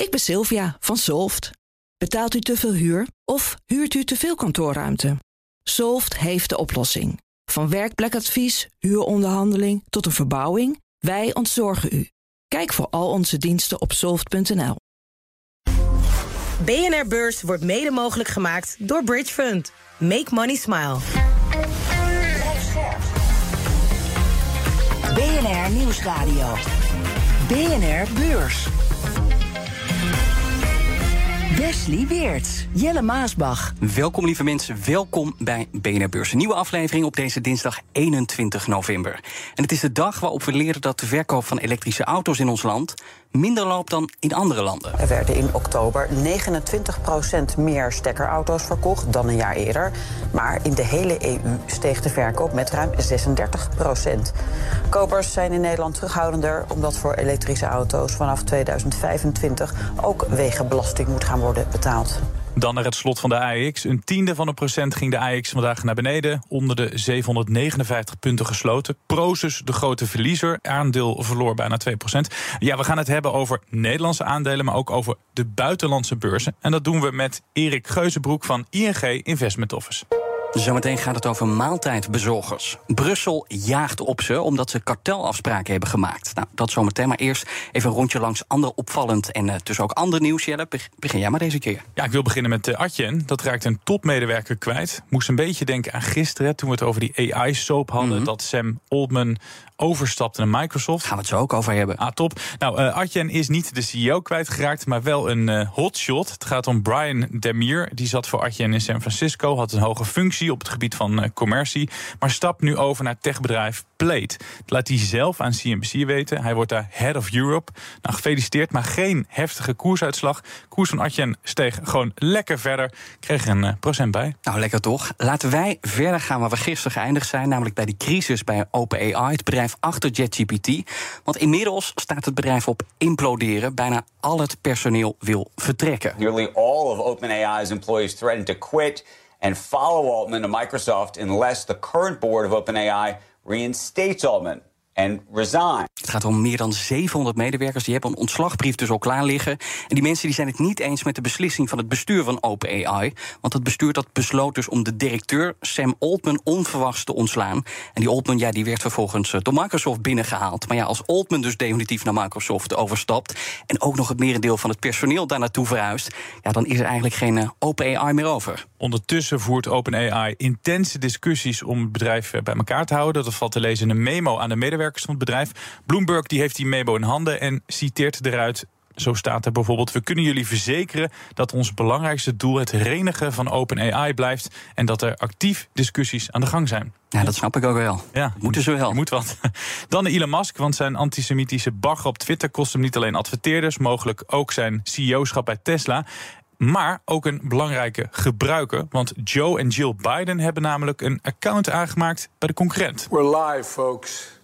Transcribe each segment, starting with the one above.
Ik ben Sylvia van Solft. Betaalt u te veel huur of huurt u te veel kantoorruimte? Solft heeft de oplossing. Van werkplekadvies, huuronderhandeling tot een verbouwing, wij ontzorgen u. Kijk voor al onze diensten op soft.nl. BNR Beurs wordt mede mogelijk gemaakt door Bridge Fund. Make money smile. BNR Nieuwsradio. BNR Beurs. Wesley Weert, Jelle Maasbach. Welkom lieve mensen, welkom bij BNR Beurs. Een nieuwe aflevering op deze dinsdag 21 november. En het is de dag waarop we leren dat de verkoop van elektrische auto's in ons land minder loopt dan in andere landen. Er werden in oktober 29% meer stekkerauto's verkocht dan een jaar eerder. Maar in de hele EU steeg de verkoop met ruim 36%. Kopers zijn in Nederland terughoudender omdat voor elektrische auto's vanaf 2025 ook wegenbelasting moet gaan betaald. Dan naar het slot van de AEX. Een tiende van een procent ging de AEX vandaag naar beneden. Onder de 759 punten gesloten. Prozus, de grote verliezer. Aandeel verloor bijna 2 procent. Ja, we gaan het hebben over Nederlandse aandelen, maar ook over de buitenlandse beurzen. En dat doen we met Erik Geuzenbroek van ING Investment Office. Zometeen gaat het over maaltijdbezorgers. Brussel jaagt op ze omdat ze kartelafspraken hebben gemaakt. Nou, dat zometeen. Maar eerst even een rondje langs ander opvallend en uh, dus ook ander nieuws. Jelle, begin jij maar deze keer. Ja, ik wil beginnen met uh, Atjen. Dat raakt een topmedewerker kwijt. Moest een beetje denken aan gisteren toen we het over die AI-soap hadden. Mhm. Dat Sam Altman overstapte naar Microsoft. Gaan we het zo ook over hebben. Ah, top. Nou, uh, Adyen is niet de CEO kwijtgeraakt, maar wel een uh, hotshot. Het gaat om Brian Demir. Die zat voor Adyen in San Francisco, had een hoge functie op het gebied van uh, commercie, maar stapt nu over naar techbedrijf Plate. Dat laat hij zelf aan CNBC weten. Hij wordt daar Head of Europe. Nou, gefeliciteerd, maar geen heftige koersuitslag. Koers van Adyen steeg gewoon lekker verder. Kreeg een procent bij. Nou, lekker toch. Laten wij verder gaan waar we gisteren geëindigd zijn, namelijk bij die crisis bij OpenAI, het bedrijf achter JetGPT. Want inmiddels staat het bedrijf op imploderen. Bijna al het personeel wil vertrekken. Nearly all of OpenAI's employees threatened to quit and follow Altman to Microsoft unless the current board of OpenAI reinstates Altman resign. Het gaat om meer dan 700 medewerkers. Die hebben een ontslagbrief dus al klaar liggen. En die mensen die zijn het niet eens met de beslissing van het bestuur van OpenAI. Want het bestuur dat besloot dus om de directeur Sam Altman onverwachts te ontslaan. En die Altman ja, die werd vervolgens eh, door Microsoft binnengehaald. Maar ja, als Altman dus definitief naar Microsoft overstapt... en ook nog het merendeel van het personeel daar naartoe verhuist... ja, dan is er eigenlijk geen uh, OpenAI meer over. Ondertussen voert OpenAI intense discussies om het bedrijf eh, bij elkaar te houden. Dat valt te lezen in een memo aan de medewerkers van het bedrijf. Bloomberg die heeft die memo in handen en citeert eruit zo staat er bijvoorbeeld: We kunnen jullie verzekeren dat ons belangrijkste doel het renigen van OpenAI blijft. En dat er actief discussies aan de gang zijn. Ja, dat snap ik ook wel. Ja, Moeten ze wel. Moet wat. Dan Elon Musk, want zijn antisemitische bagger op Twitter kost hem niet alleen adverteerders, mogelijk ook zijn CEO-schap bij Tesla. Maar ook een belangrijke gebruiker. Want Joe en Jill Biden hebben namelijk een account aangemaakt bij de concurrent. We're live, folks.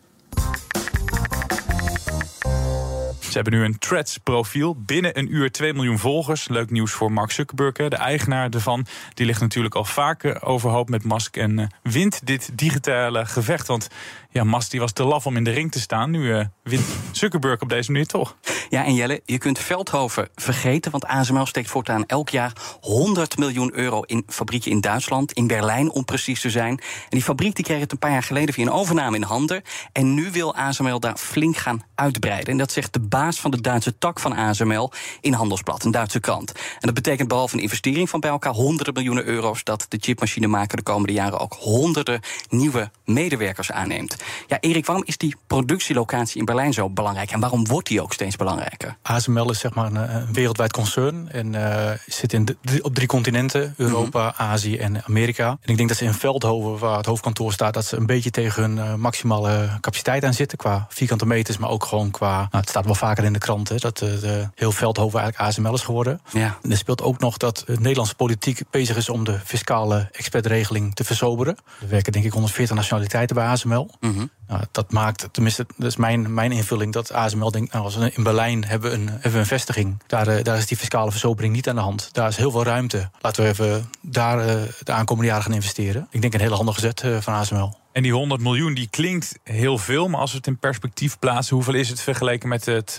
Ze hebben nu een Threads-profiel. Binnen een uur 2 miljoen volgers. Leuk nieuws voor Mark Zuckerberg, de eigenaar ervan. Die ligt natuurlijk al vaker overhoop met Musk en uh, wint dit digitale gevecht. Want ja, Musk die was te laf om in de ring te staan. Nu uh, wint Zuckerberg op deze manier toch. Ja, en Jelle, je kunt Veldhoven vergeten. Want ASML steekt voortaan elk jaar 100 miljoen euro in fabrieken in Duitsland. In Berlijn, om precies te zijn. En die fabriek die kreeg het een paar jaar geleden via een overname in handen. En nu wil ASML daar flink gaan uitbreiden. En dat zegt de baas van de Duitse tak van ASML in Handelsblad, een Duitse krant. En dat betekent behalve een investering van bij elkaar honderden miljoenen euro's... dat de chipmachinemaker de komende jaren ook honderden nieuwe medewerkers aanneemt. Ja, Erik, waarom is die productielocatie in Berlijn zo belangrijk en waarom wordt die ook steeds belangrijker? ASML is zeg maar een, wereldwijd concern en uh, zit in op drie continenten: Europa, mhm. Azië en Amerika. En ik denk dat ze in Veldhoven, waar het hoofdkantoor staat, dat ze een beetje tegen hun uh, maximale capaciteit aan zitten qua vierkante meters, maar ook gewoon qua. Nou, het staat wel vaker in de kranten dat uh, de heel Veldhoven eigenlijk ASML is geworden. Ja. En er speelt ook nog dat de Nederlandse politiek bezig is om de fiscale expertregeling te versoberen. Er werken denk ik 140 nationaliteiten bij ASML. Mm Mhm. Nou, dat maakt, tenminste, dat is mijn, mijn invulling, dat ASML denkt, nou, als we in Berlijn hebben we een, hebben we een vestiging. Daar, uh, daar is die fiscale verzobering niet aan de hand. Daar is heel veel ruimte. Laten we even daar uh, de aankomende jaren gaan investeren. Ik denk een hele handige zet uh, van ASML. En die 100 miljoen die klinkt heel veel, maar als we het in perspectief plaatsen, hoeveel is het vergeleken met het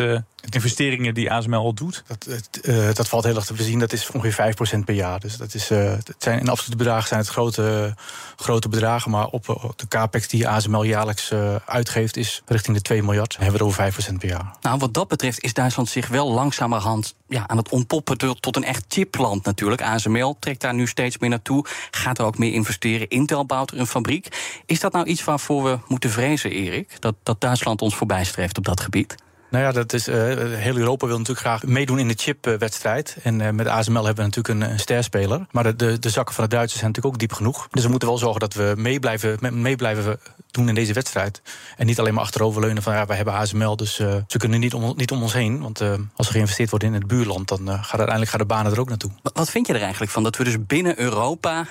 investeringen die ASML doet? Dat, eh, dat valt heel erg te bezien. Dat is ongeveer 5% per jaar. Dus dat is, eh, het zijn, in absolute bedragen zijn het grote, grote bedragen. Maar op, de capex die ASML jaarlijks eh, uitgeeft... is richting de 2 miljard. Dan hebben we het over 5% per jaar. Nou, wat dat betreft is Duitsland zich wel langzamerhand ja, aan het ontpoppen tot- een echt chipland natuurlijk. ASML trekt daar nu steeds meer naartoe, gaat er ook meer investeren. Intel bouwt er een fabriek. Is dat nou iets waarvoor we moeten vrezen, Erik? Dat, dat Duitsland ons voorbijstreeft op dat gebied? Nou ja, dat is, eh, heel Europa wil natuurlijk graag meedoen in de chipwedstrijd. En eh, met ASML hebben we natuurlijk een, een sterspeler. Maar de, de, de zakken van de Duitsers zijn natuurlijk ook diep genoeg. Dus we moeten wel zorgen dat we mee blijven, mee- mee blijven doen in deze wedstrijd. En niet alleen maar achteroverleunen van ja, wij hebben ASML, dus eh, ze kunnen niet om, niet om ons heen. Want als er geïnvesteerd wordt in het buurland, dan gaat uiteindelijk gaan de banen er ook naartoe. Wa- Wat vind je er eigenlijk van dat we dus binnen Europa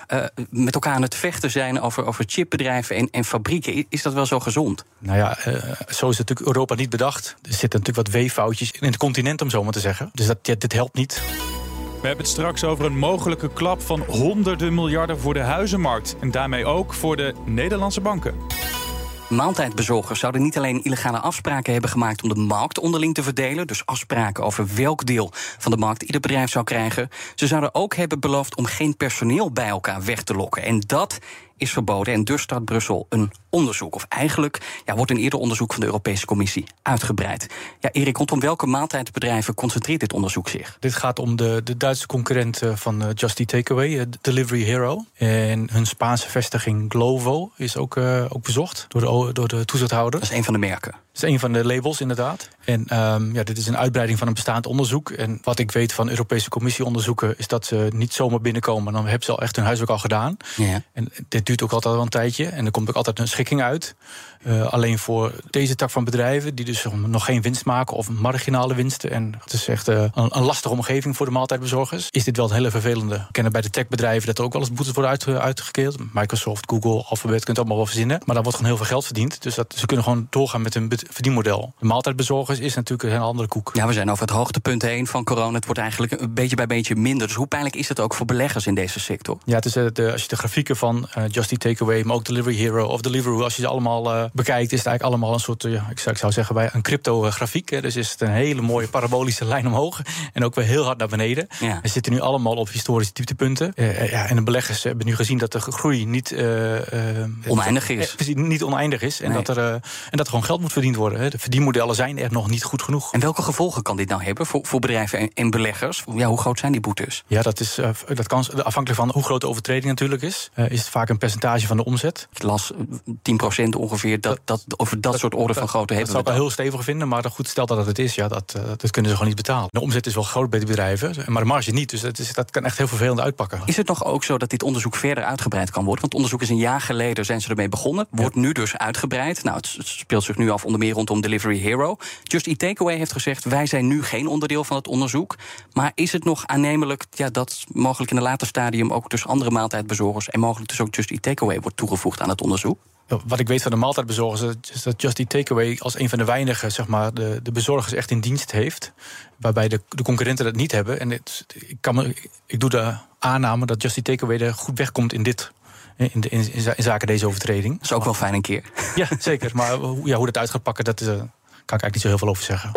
met elkaar aan het vechten zijn over, over chipbedrijven en, en fabrieken? Is dat wel zo gezond? Nou ja, zo is natuurlijk Europa niet bedacht. Er zitten natuurlijk wat weeffoutjes in het continent, om zo maar te zeggen. Dus dat, ja, dit helpt niet. We hebben het straks over een mogelijke klap van honderden miljarden voor de huizenmarkt. En daarmee ook voor de Nederlandse banken. Maaltijdbezorgers zouden niet alleen illegale afspraken hebben gemaakt om de markt onderling te verdelen, dus afspraken over welk deel van de markt ieder bedrijf zou krijgen. Ze zouden ook hebben beloofd om geen personeel bij elkaar weg te lokken. En dat is verboden en dus start Brussel een onderzoek. Of eigenlijk ja, wordt een eerder onderzoek van de Europese Commissie uitgebreid. Ja, Erik, rondom welke maaltijdbedrijven concentreert dit onderzoek zich? Dit gaat om de, de Duitse concurrent eh, van eh, Just Eat Takeaway, eh, Delivery Hero. En hun Spaanse vestiging Glovo is ook, ook bezocht door de, door de toezichthouder. Dat is een van de merken. Dat is een van de labels, inderdaad. En ehm, ja, dit is een uitbreiding van een bestaand onderzoek. En wat ik weet van Europese Commissie-onderzoeken... is dat ze niet zomaar binnenkomen. Dan hebben ze al echt hun huiswerk al gedaan. Ja. En dit duurt ook altijd wel een tijdje. En er komt ook altijd een schikking uit. Eh, alleen voor deze tak van bedrijven... die dus nog geen winst maken of marginale winsten... en het is echt eh, een, een lastige omgeving voor de maaltijdbezorgers... is dit wel een hele vervelende. We kennen bij de techbedrijven dat er ook wel eens boetes worden uit, uitgekeerd. Microsoft, Google, Alphabet, kunt het allemaal wel verzinnen. Maar daar wordt gewoon heel veel geld verdiend. Dus dat, ze kunnen gewoon doorgaan met hun verdienmodel. De maaltijdbezorgers is natuurlijk een andere koek. Ja, we zijn over het hoogtepunt heen van corona. Het wordt eigenlijk een beetje bij beetje minder. Dus hoe pijnlijk is het ook voor beleggers in deze sector? Ja, het is, eh, de, als je de grafieken van eh Just Eat Takeaway, maar ook Delivery Hero of Deliveroo, als je ze allemaal eh, bekijkt, is het eigenlijk allemaal een soort, ja, ik, zou, ik zou zeggen, bij een crypto-grafiek. hè. Dus is het een hele mooie parabolische lijn omhoog en ook weer heel hard naar beneden. Ja. We zitten nu allemaal op historische dieptepunten. Ja, en de beleggers hebben nu gezien dat de groei niet, Oneindig is. niet oneindig is. En, Nee. dat er, en dat er gewoon geld moet verdiend worden. De verdienmodellen zijn er nog niet goed genoeg. En welke gevolgen kan dit nou hebben voor, voor bedrijven en, en beleggers? Ja, hoe groot zijn die boetes? Ja, dat is eh, dat kan, afhankelijk van hoe groot de overtreding natuurlijk is. eh, is het vaak een percentage van de omzet. Ik las eh, 10% ongeveer. Dat, dat, over dat, soort orde van grootte Dat hebben zou we ik wel heel stevig vinden, maar goed, stel dat het is, ja, dat, eh, dat kunnen ze gewoon niet betalen. De omzet is wel groot bij die bedrijven, maar de marge niet. Dus dat, is, dat kan echt heel vervelend uitpakken. Is het nog ook zo dat dit onderzoek verder uitgebreid kan worden? Want onderzoek is een jaar geleden, zijn ze ermee begonnen. Wordt nu dus uitgebreid. Nou, het het speelt zich nu af onder meer rondom Delivery Hero. Just Eat Takeaway heeft gezegd, wij zijn nu geen onderdeel van het onderzoek. Maar is het nog aannemelijk ja, dat mogelijk in een later stadium... ook dus andere maaltijdbezorgers en mogelijk dus ook Just Eat Takeaway... wordt toegevoegd aan het onderzoek? Wat ik weet van de maaltijdbezorgers, is dat Just Eat Takeaway als een van de weinigen, zeg maar, de, de bezorgers echt in dienst heeft. Waarbij de, de concurrenten dat niet hebben. En ik, kan ik doe de aanname dat Just Eat Takeaway er goed wegkomt in dit. In, de, in, in za- in zaken deze overtreding. Dat is ook wel fijn een keer. Ja, zeker. Maar hoe, ja, hoe dat uit gaat pakken, dat, eh, kan ik eigenlijk niet zo heel veel over zeggen.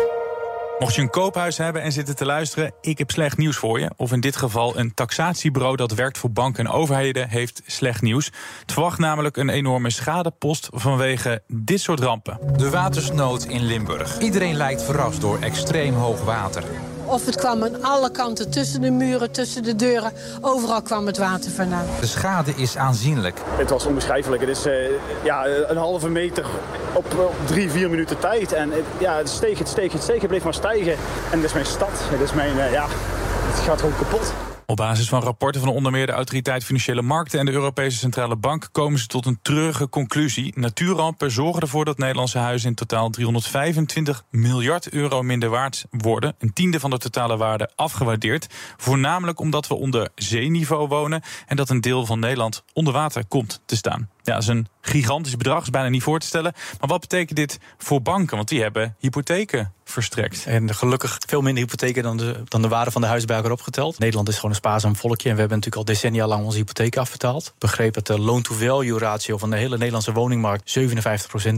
Mocht je een koophuis hebben en zitten te luisteren, ik heb slecht nieuws voor je. Of in dit geval een taxatiebureau dat werkt voor banken en overheden heeft slecht nieuws. Het verwacht namelijk een enorme schadepost vanwege dit soort rampen. De watersnood in Limburg. Iedereen lijkt verrast door extreem hoog water. Of het kwam aan alle kanten, tussen de muren, tussen de deuren. Overal kwam het water vandaan. De schade is aanzienlijk. Het was onbeschrijfelijk. Het is eh, ja, een halve meter op, op drie, vier minuten tijd. En het, ja, het steeg, het steeg, het steeg. Het bleef maar stijgen. En dit is mijn stad. Dit is mijn, eh, ja, het gaat gewoon kapot. Op basis van rapporten van onder meer de Autoriteit Financiële Markten en de Europese Centrale Bank komen ze tot een treurige conclusie. Natuurrampen zorgen ervoor dat Nederlandse huizen in totaal 325 miljard euro minder waard worden. Een tiende van de totale waarde afgewaardeerd. Voornamelijk omdat we onder zeeniveau wonen en dat een deel van Nederland onder water komt te staan. Ja, dat is een gigantisch bedrag, is bijna niet voor te stellen. Maar wat betekent dit voor banken? Want die hebben hypotheken verstrekt. En gelukkig veel minder hypotheken dan de, dan de waarde van de huis bij elkaar opgeteld. Nederland is gewoon een spaarzaam volkje. En we hebben natuurlijk al decennia lang onze hypotheken afbetaald. Begreep dat de loan-to-value ratio van de hele Nederlandse woningmarkt 57%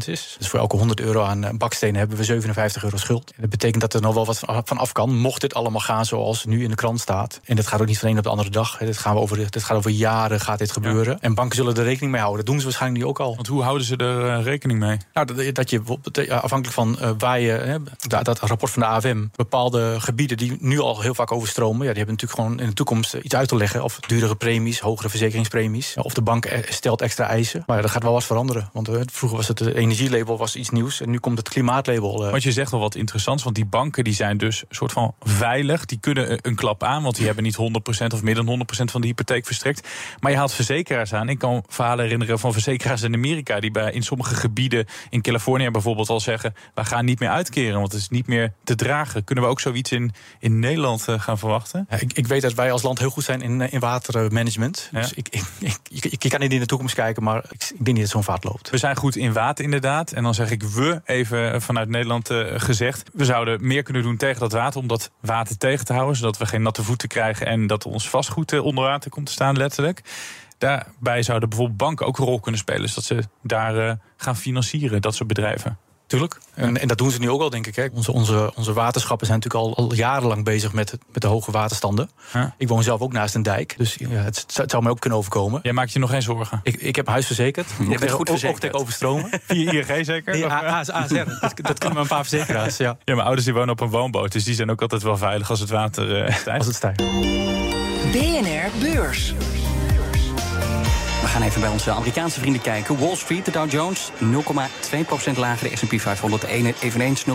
is. Dus voor elke 100 euro aan eh, bakstenen hebben we 57 euro schuld. En dat betekent dat er nog wel wat van af kan. Mocht dit allemaal gaan zoals nu in de krant staat. En dat gaat ook niet van een op de andere dag. Dit, gaan we over, dit gaat over jaren gaat dit gebeuren. En banken zullen er rekening mee houden. Dat doen ze waarschijnlijk nu ook al. Want hoe houden ze er eh, rekening mee? Nou, dat, dat je bijvoorbeeld, afhankelijk van waar je, dat, rapport van de AFM, bepaalde gebieden die nu al heel vaak overstromen, ja, die hebben natuurlijk gewoon in de toekomst iets uit te leggen. Of dure premies, hogere verzekeringspremies. Of de bank stelt extra eisen. Maar dat gaat wel wat veranderen. Want vroeger was het het energielabel was iets nieuws. En nu komt het klimaatlabel. Want je zegt wel wat interessants. Want die banken die zijn dus een soort van veilig. Die kunnen een klap aan. Want die hebben niet 100% of meer dan 100% van de hypotheek verstrekt. Maar je haalt verzekeraars aan. Ik kan verhalen herinneren van verzekeraars in Amerika. Die bij in sommige gebieden in Californië bijvoorbeeld al zeggen. We gaan niet meer uitkeren. Want het is niet meer te dragen. Kunnen we ook zoiets in, in Nederland uh, gaan verwachten? Ja, ik, ik, weet dat wij als land heel goed zijn in, in watermanagement. Ja. Dus ik, ik, ik, ik, kan niet in de toekomst kijken. Maar ik, ik denk niet dat zo'n vaart loopt. We zijn goed in water inderdaad. En dan zeg ik we even vanuit Nederland gezegd. We zouden meer kunnen doen tegen dat water. Om dat water tegen te houden. Zodat we geen natte voeten krijgen. En dat ons vastgoed onder water komt te staan letterlijk. Daarbij zouden bijvoorbeeld banken ook een rol kunnen spelen. Zodat ze daar uh, gaan financieren, dat soort bedrijven. Tuurlijk. En, en, dat doen ze nu ook al, denk ik. Hè. Onze, onze, onze waterschappen zijn natuurlijk al, al jarenlang bezig met, met de hoge waterstanden. Ja. Ik woon zelf ook naast een dijk. Dus ja, het, het, zou mij ook kunnen overkomen. Jij maakt je nog geen zorgen? Ik, ik heb huis verzekerd. Je bent goed verzekerd. Ook tegen overstromen. Via ING zeker? Nee, ASR. dat, dat kunnen we een paar verzekeraars, ja. Ja, mijn ouders die wonen op een woonboot. Dus die zijn ook altijd wel veilig als het water uh, stijgt. Als het stijgt. BNR Beurs. Gaan even bij onze Amerikaanse vrienden kijken. Wall Street, de Dow Jones, 0,2% lager. De S&P 500 eveneens 0,2%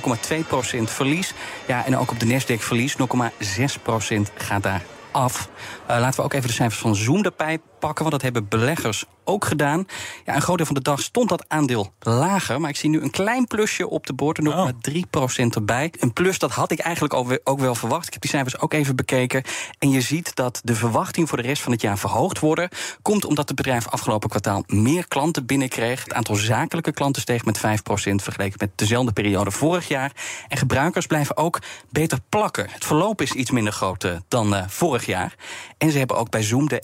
verlies. Ja, en ook op de Nasdaq verlies, 0,6% gaat daar af. Uh, laten we ook even de cijfers van Zoom erbij pakken, want dat hebben beleggers ook gedaan. Ja, een groot deel van de dag stond dat aandeel lager, maar ik zie nu een klein plusje op de boord, 0,3% erbij. Een plus dat had ik eigenlijk ook wel verwacht. Ik heb die cijfers ook even bekeken. En je ziet dat de verwachting voor de rest van het jaar verhoogd worden. Komt omdat het bedrijf afgelopen kwartaal meer klanten binnenkreeg. Het aantal zakelijke klanten steeg met 5% vergeleken met dezelfde periode vorig jaar. En gebruikers blijven ook beter plakken. Het verloop is iets minder groot uh, dan uh, vorig jaar. En ze hebben ook bij Zoom de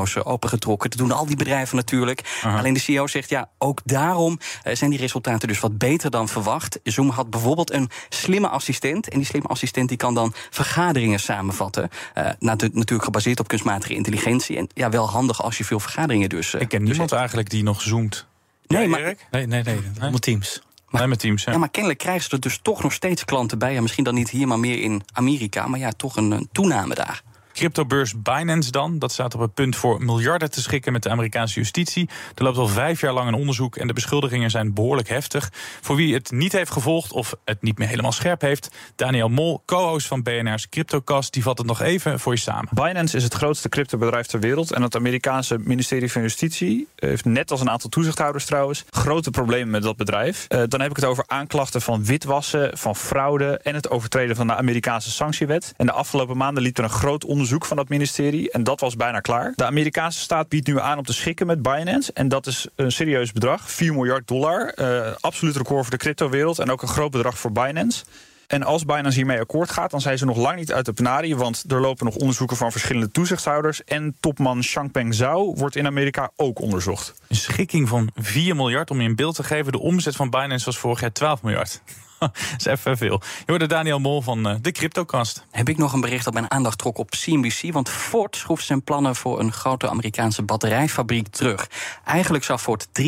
AI-trucendozen opengetrokken. Dat doen al die bedrijven natuurlijk. Aha. Alleen de CEO zegt ja, ook daarom uh, zijn die resultaten dus wat beter dan verwacht. Zoom had bijvoorbeeld een slimme assistent. En die slimme assistent die kan dan vergaderingen samenvatten. Uh, natuurlijk gebaseerd op kunstmatige intelligentie. En ja, wel handig als je veel vergaderingen dus. Ik ken niemand dus eigenlijk die nog zoomt. Nee, maar, nee, nee, nee, nee. Allemaal teams. Maar, met teams, ja. ja. maar kennelijk krijgen ze er dus toch nog steeds klanten bij. Ja, misschien dan niet hier, maar meer in Amerika. Maar ja, toch een, een toename daar. Cryptobeurs Binance dan, dat staat op het punt voor miljarden te schikken met de Amerikaanse justitie. Er loopt al vijf jaar lang een onderzoek en de beschuldigingen zijn behoorlijk heftig. Voor wie het niet heeft gevolgd of het niet meer helemaal scherp heeft, Daniel Mol, co-host van BNR's CryptoCast, die vat het nog even voor je samen. Binance is het grootste cryptobedrijf ter wereld en het Amerikaanse ministerie van Justitie heeft net als een aantal toezichthouders trouwens grote problemen met dat bedrijf. Uh, dan heb ik het over aanklachten van witwassen, van fraude en het overtreden van de Amerikaanse sanctiewet. En de afgelopen maanden liep er een groot onderzoek van dat ministerie. En dat was bijna klaar. De Amerikaanse staat biedt nu aan om te schikken met Binance. En dat is een serieus bedrag. 4 miljard dollar. Uh, absoluut record voor de cryptowereld. En ook een groot bedrag voor Binance. En als Binance hiermee akkoord gaat, dan zijn ze nog lang niet uit de penarie. Want er lopen nog onderzoeken van verschillende toezichthouders. En topman Changpeng Zhao wordt in Amerika ook onderzocht. Een schikking van 4 miljard om je een beeld te geven. De omzet van Binance was vorig jaar 12 miljard. Dat is even veel. Je hoorde Daniel Mol van uh, de Cryptocast. Heb ik nog een bericht dat mijn aandacht trok op CNBC. Want Ford schroeft zijn plannen voor een grote Amerikaanse batterijfabriek terug. Eigenlijk zou Ford 3,5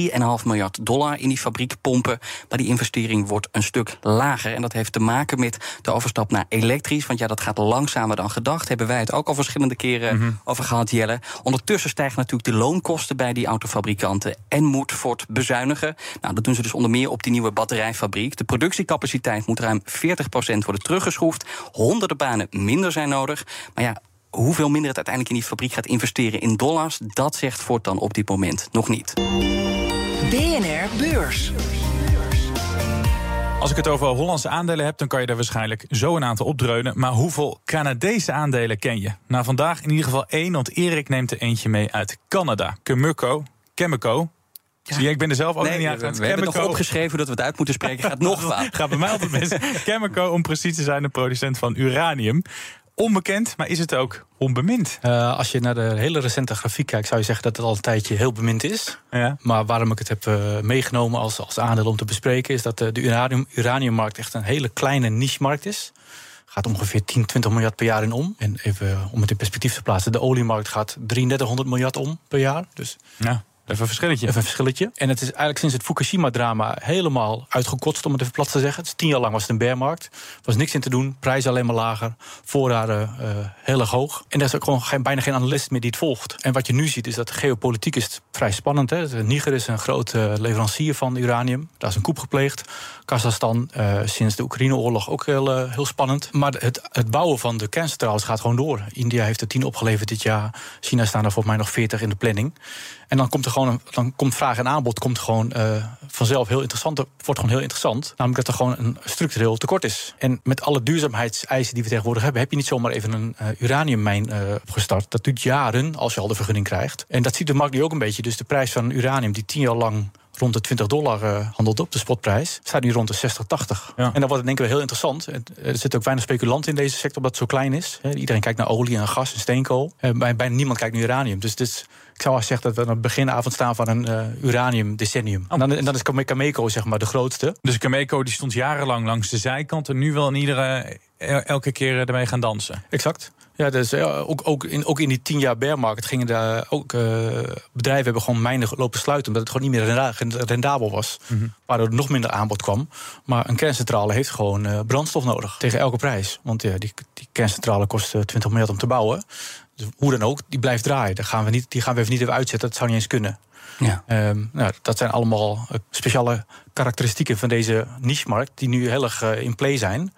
miljard dollar in die fabriek pompen. Maar die investering wordt een stuk lager. En dat heeft te maken met de overstap naar elektrisch. Want ja, dat gaat langzamer dan gedacht. Hebben wij het ook al verschillende keren mm -hmm. over gehad, Jelle. Ondertussen stijgen natuurlijk de loonkosten bij die autofabrikanten. En moet Ford bezuinigen. Nou, dat doen ze dus onder meer op die nieuwe batterijfabriek. De productiecapaciteit capaciteit moet ruim 40% worden teruggeschroefd. Honderden banen minder zijn nodig. Maar ja, hoeveel minder het uiteindelijk in die fabriek gaat investeren in dollars, dat zegt Ford dan op dit moment nog niet. BNR Beurs. Als ik het over Hollandse aandelen heb, dan kan je er waarschijnlijk zo een aantal opdreunen. Maar hoeveel Canadese aandelen ken je? Nou, vandaag in ieder geval één, want Erik neemt er eentje mee uit Canada. Kemuco, Chemico, Zie je, ik ben er zelf ook Nee, niet aan we, gewend. we hebben nog opgeschreven dat we het uit moeten spreken. Gaat nog fout. Gaat bij mij altijd mis. Chemico, om precies te zijn, een producent van uranium. Onbekend, maar is het ook onbemind? Eh, als je naar de hele recente grafiek kijkt, zou je zeggen dat het al een tijdje heel bemind is. Ja. Maar waarom ik het heb eh, meegenomen als, als aandeel om te bespreken, is dat eh, de uranium, uraniummarkt echt een hele kleine niche-markt is. Gaat ongeveer 10, 20 miljard per jaar in om. En even om het in perspectief te plaatsen, de oliemarkt gaat 3300 miljard om per jaar. Dus Ja, even een verschilletje. Even een verschilletje. En het is eigenlijk sinds het Fukushima-drama helemaal uitgekotst, om het even plat te zeggen. Is tien jaar lang was het een bearmarkt. Er was niks in te doen. Prijzen alleen maar lager. Voorraden eh, heel erg hoog. En er is ook gewoon geen, bijna geen analist meer die het volgt. En wat je nu ziet is dat geopolitiek is vrij spannend. Hè. Niger is een grote leverancier van uranium. Daar is een coup gepleegd. Kazachstan eh, sinds de Oekraïne-oorlog ook heel, eh, heel spannend. Maar het, het bouwen van de kerncentrales gaat gewoon door. India heeft er tien opgeleverd dit jaar. China staan er volgens mij nog 40 in de planning. En dan komt er gewoon dan komt vraag en aanbod komt gewoon eh, vanzelf heel interessant. wordt gewoon heel interessant. Namelijk dat er gewoon een structureel tekort is. En met alle duurzaamheidseisen die we tegenwoordig hebben, heb je niet zomaar even een eh, uraniummijn eh, opgestart. Dat duurt jaren als je al de vergunning krijgt. En dat ziet de markt nu ook een beetje. Dus de prijs van uranium die tien jaar lang rond de 20 dollar eh, handelt op, de spotprijs, staat nu rond de 60, 80. En dan wordt het denk ik wel heel interessant. Er zitten ook weinig speculanten in deze sector, omdat het zo klein is. Iedereen kijkt naar olie en gas en steenkool. Eh, bij- Bijna niemand kijkt naar uranium. Dus, dus ik zou wel zeggen dat we aan het beginavond staan van een eh, uranium decennium. En dan, en dan is Came- Cameco zeg maar de grootste. Dus Cameco die stond jarenlang langs de zijkant en nu wel in iedere, el- elke keer ermee gaan dansen. Exact. Ja, dus ook, ook, in, ook in die tien jaar bear market gingen daar ook eh, bedrijven hebben gewoon mijnen lopen sluiten omdat het gewoon niet meer renda- rendabel was, waardoor er nog minder aanbod kwam. Maar een kerncentrale heeft gewoon eh, brandstof nodig tegen elke prijs, want ja, die, die kerncentrale kost eh, 20 miljard om te bouwen. Dus hoe dan ook, die blijft draaien. Daar gaan we niet, die gaan we even niet even uitzetten. Dat zou niet eens kunnen. Ja. Ehm, nou, dat zijn allemaal eh, speciale karakteristieken van deze niche-markt die nu heel erg eh, in play zijn.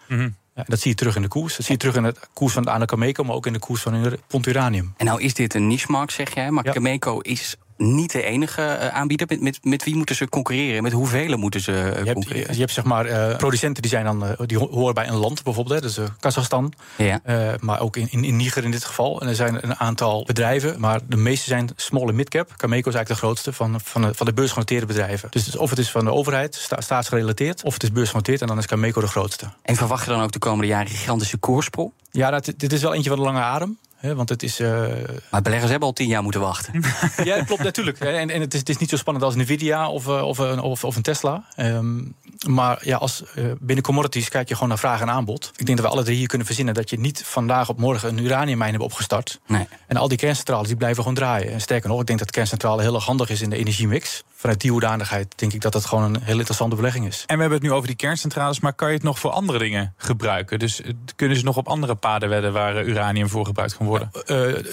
Ja, dat zie je terug in de koers. Dat zie je terug in de koers van de Anacameco, maar ook in de koers van pond uranium. En nou is dit een niche-markt, zeg jij. Maar Cameco is niet de enige eh, aanbieder. Met, met, met wie moeten ze concurreren? Met hoeveel moeten ze eh, Je hebt, concurreren? je hebt zeg maar eh, producenten die, zijn dan, die ho- horen bij een land bijvoorbeeld, hè, dus Kazachstan. Ja. Maar ook in, in, in Niger in dit geval. En er zijn een aantal bedrijven, maar de meeste zijn small en mid-cap. Cameco is eigenlijk de grootste van, van, de, van de beursgenoteerde bedrijven. Dus of het is van de overheid, sta, staatsgerelateerd, of het is beursgenoteerd en dan is Cameco de grootste. En verwacht je dan ook de komende jaren een gigantische koersprong? Ja, dat, dit is wel eentje van de lange adem. Hè, want het is. eh, Maar beleggers hebben al tien jaar moeten wachten. ja, dat klopt natuurlijk. En, en het, is, het is niet zo spannend als Nvidia of, eh, of, een, of, of een Tesla. Ehm, maar ja, als, eh, binnen commodities kijk je gewoon naar vraag en aanbod. Ik denk dat we alle drie hier kunnen verzinnen dat je niet vandaag op morgen een uraniummijn hebt opgestart. Nee. En al die kerncentrales die blijven gewoon draaien. En sterker nog, ik denk dat kerncentrale heel erg handig is in de energiemix. Vanuit die hoedanigheid denk ik dat dat gewoon een heel interessante belegging is. En we hebben het nu over die kerncentrales, maar kan je het nog voor andere dingen gebruiken? Dus eh, kunnen ze nog op andere paden wedden waar eh, uranium voor gebruikt kan worden? Eh,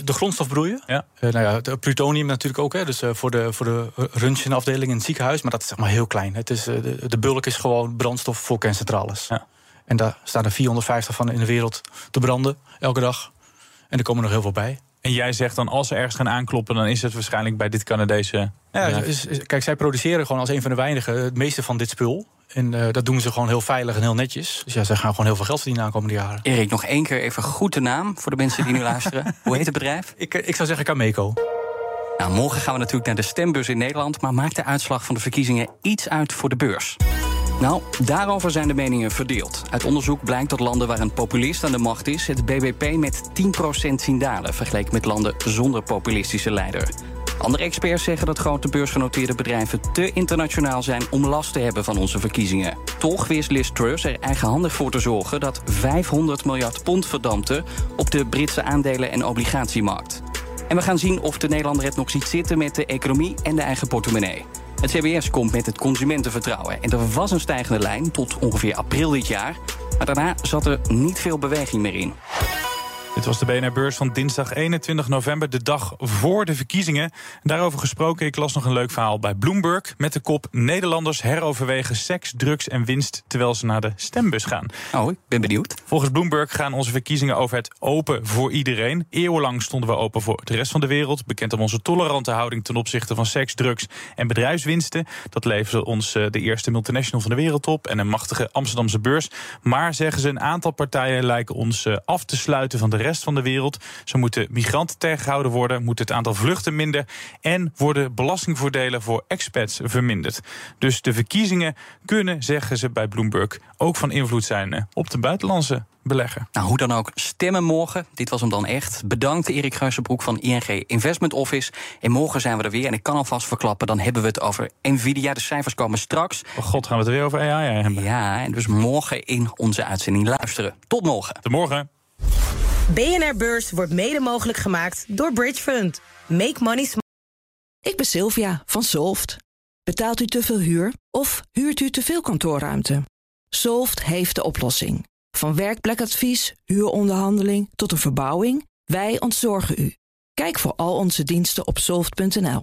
de grondstof broeien. Ja. Nou ja, het plutonium natuurlijk ook. Hè, dus voor de, voor de röntgenafdeling in het ziekenhuis. Maar dat is zeg maar heel klein. Het is, de, de bulk is gewoon brandstof voor kerncentrales. Ja. En daar staan er 450 van in de wereld te branden elke dag. En er komen nog heel veel bij. En jij zegt dan, als ze ergens gaan aankloppen, dan is het waarschijnlijk bij dit Canadese. Ja, bedrijf. is- is- kijk, zij produceren gewoon als een van de weinigen het meeste van dit spul. En eh, dat doen ze gewoon heel veilig en heel netjes. Dus ja, zij gaan gewoon heel veel geld verdienen de aankomende jaren. Erik, nog één keer even goed de naam voor de mensen die nu luisteren. Hoe heet het bedrijf? Ik, eh, ik zou zeggen Cameco. Nou, morgen gaan we natuurlijk naar de stembus in Nederland. Maar maakt de uitslag van de verkiezingen iets uit voor de beurs? Nou, daarover zijn de meningen verdeeld. Uit onderzoek blijkt dat landen waar een populist aan de macht is... het BBP met 10% zien dalen... vergeleken met landen zonder populistische leider. Andere experts zeggen dat grote beursgenoteerde bedrijven te internationaal zijn om last te hebben van onze verkiezingen. Toch wist Liz Truss er eigenhandig voor te zorgen dat 500 miljard pond verdampte op de Britse aandelen- en obligatiemarkt. En we gaan zien of de Nederlander het nog ziet zitten met de economie en de eigen portemonnee. Het CBS komt met het consumentenvertrouwen. En er was een stijgende lijn tot ongeveer april dit jaar. Maar daarna zat er niet veel beweging meer in. Dit was de BNR-beurs van dinsdag 21 november, de dag voor de verkiezingen. Daarover gesproken, ik las nog een leuk verhaal bij Bloomberg... met de kop Nederlanders heroverwegen seks, drugs en winst... terwijl ze naar de stembus gaan. Oh, ik ben benieuwd. Volgens Bloomberg gaan onze verkiezingen over het open voor iedereen. Eeuwenlang stonden we open voor de rest van de wereld. Bekend om onze tolerante houding ten opzichte van seks, drugs en bedrijfswinsten. Dat leverde ons eh, de eerste multinational van de wereld op... en een machtige Amsterdamse beurs. Maar, zeggen ze, een aantal partijen lijken ons eh, af te sluiten van de rest rest van de wereld. Zo moeten migranten tegengehouden worden, moet het aantal vluchten minder en worden belastingvoordelen voor expats verminderd. Dus de verkiezingen kunnen, zeggen ze bij Bloomberg, ook van invloed zijn eh, op de buitenlandse belegger. Nou, hoe dan ook, stemmen morgen. Dit was hem dan echt. Bedankt Erik Geuzenbroek van ING Investment Office. En morgen zijn we er weer. En ik kan alvast verklappen, dan hebben we het over Nvidia. De cijfers komen straks. Oh god, gaan we het weer over AI hebben. Ja, en dus morgen in onze uitzending luisteren. Tot morgen. Tot morgen. BNR Beurs wordt mede mogelijk gemaakt door Bridge Fund. Make money smart. Ik ben Sylvia van Solft. Betaalt u te veel huur of huurt u te veel kantoorruimte? Solft heeft de oplossing. Van werkplekadvies, huuronderhandeling tot een verbouwing, wij ontzorgen u. Kijk voor al onze diensten op soft.nl.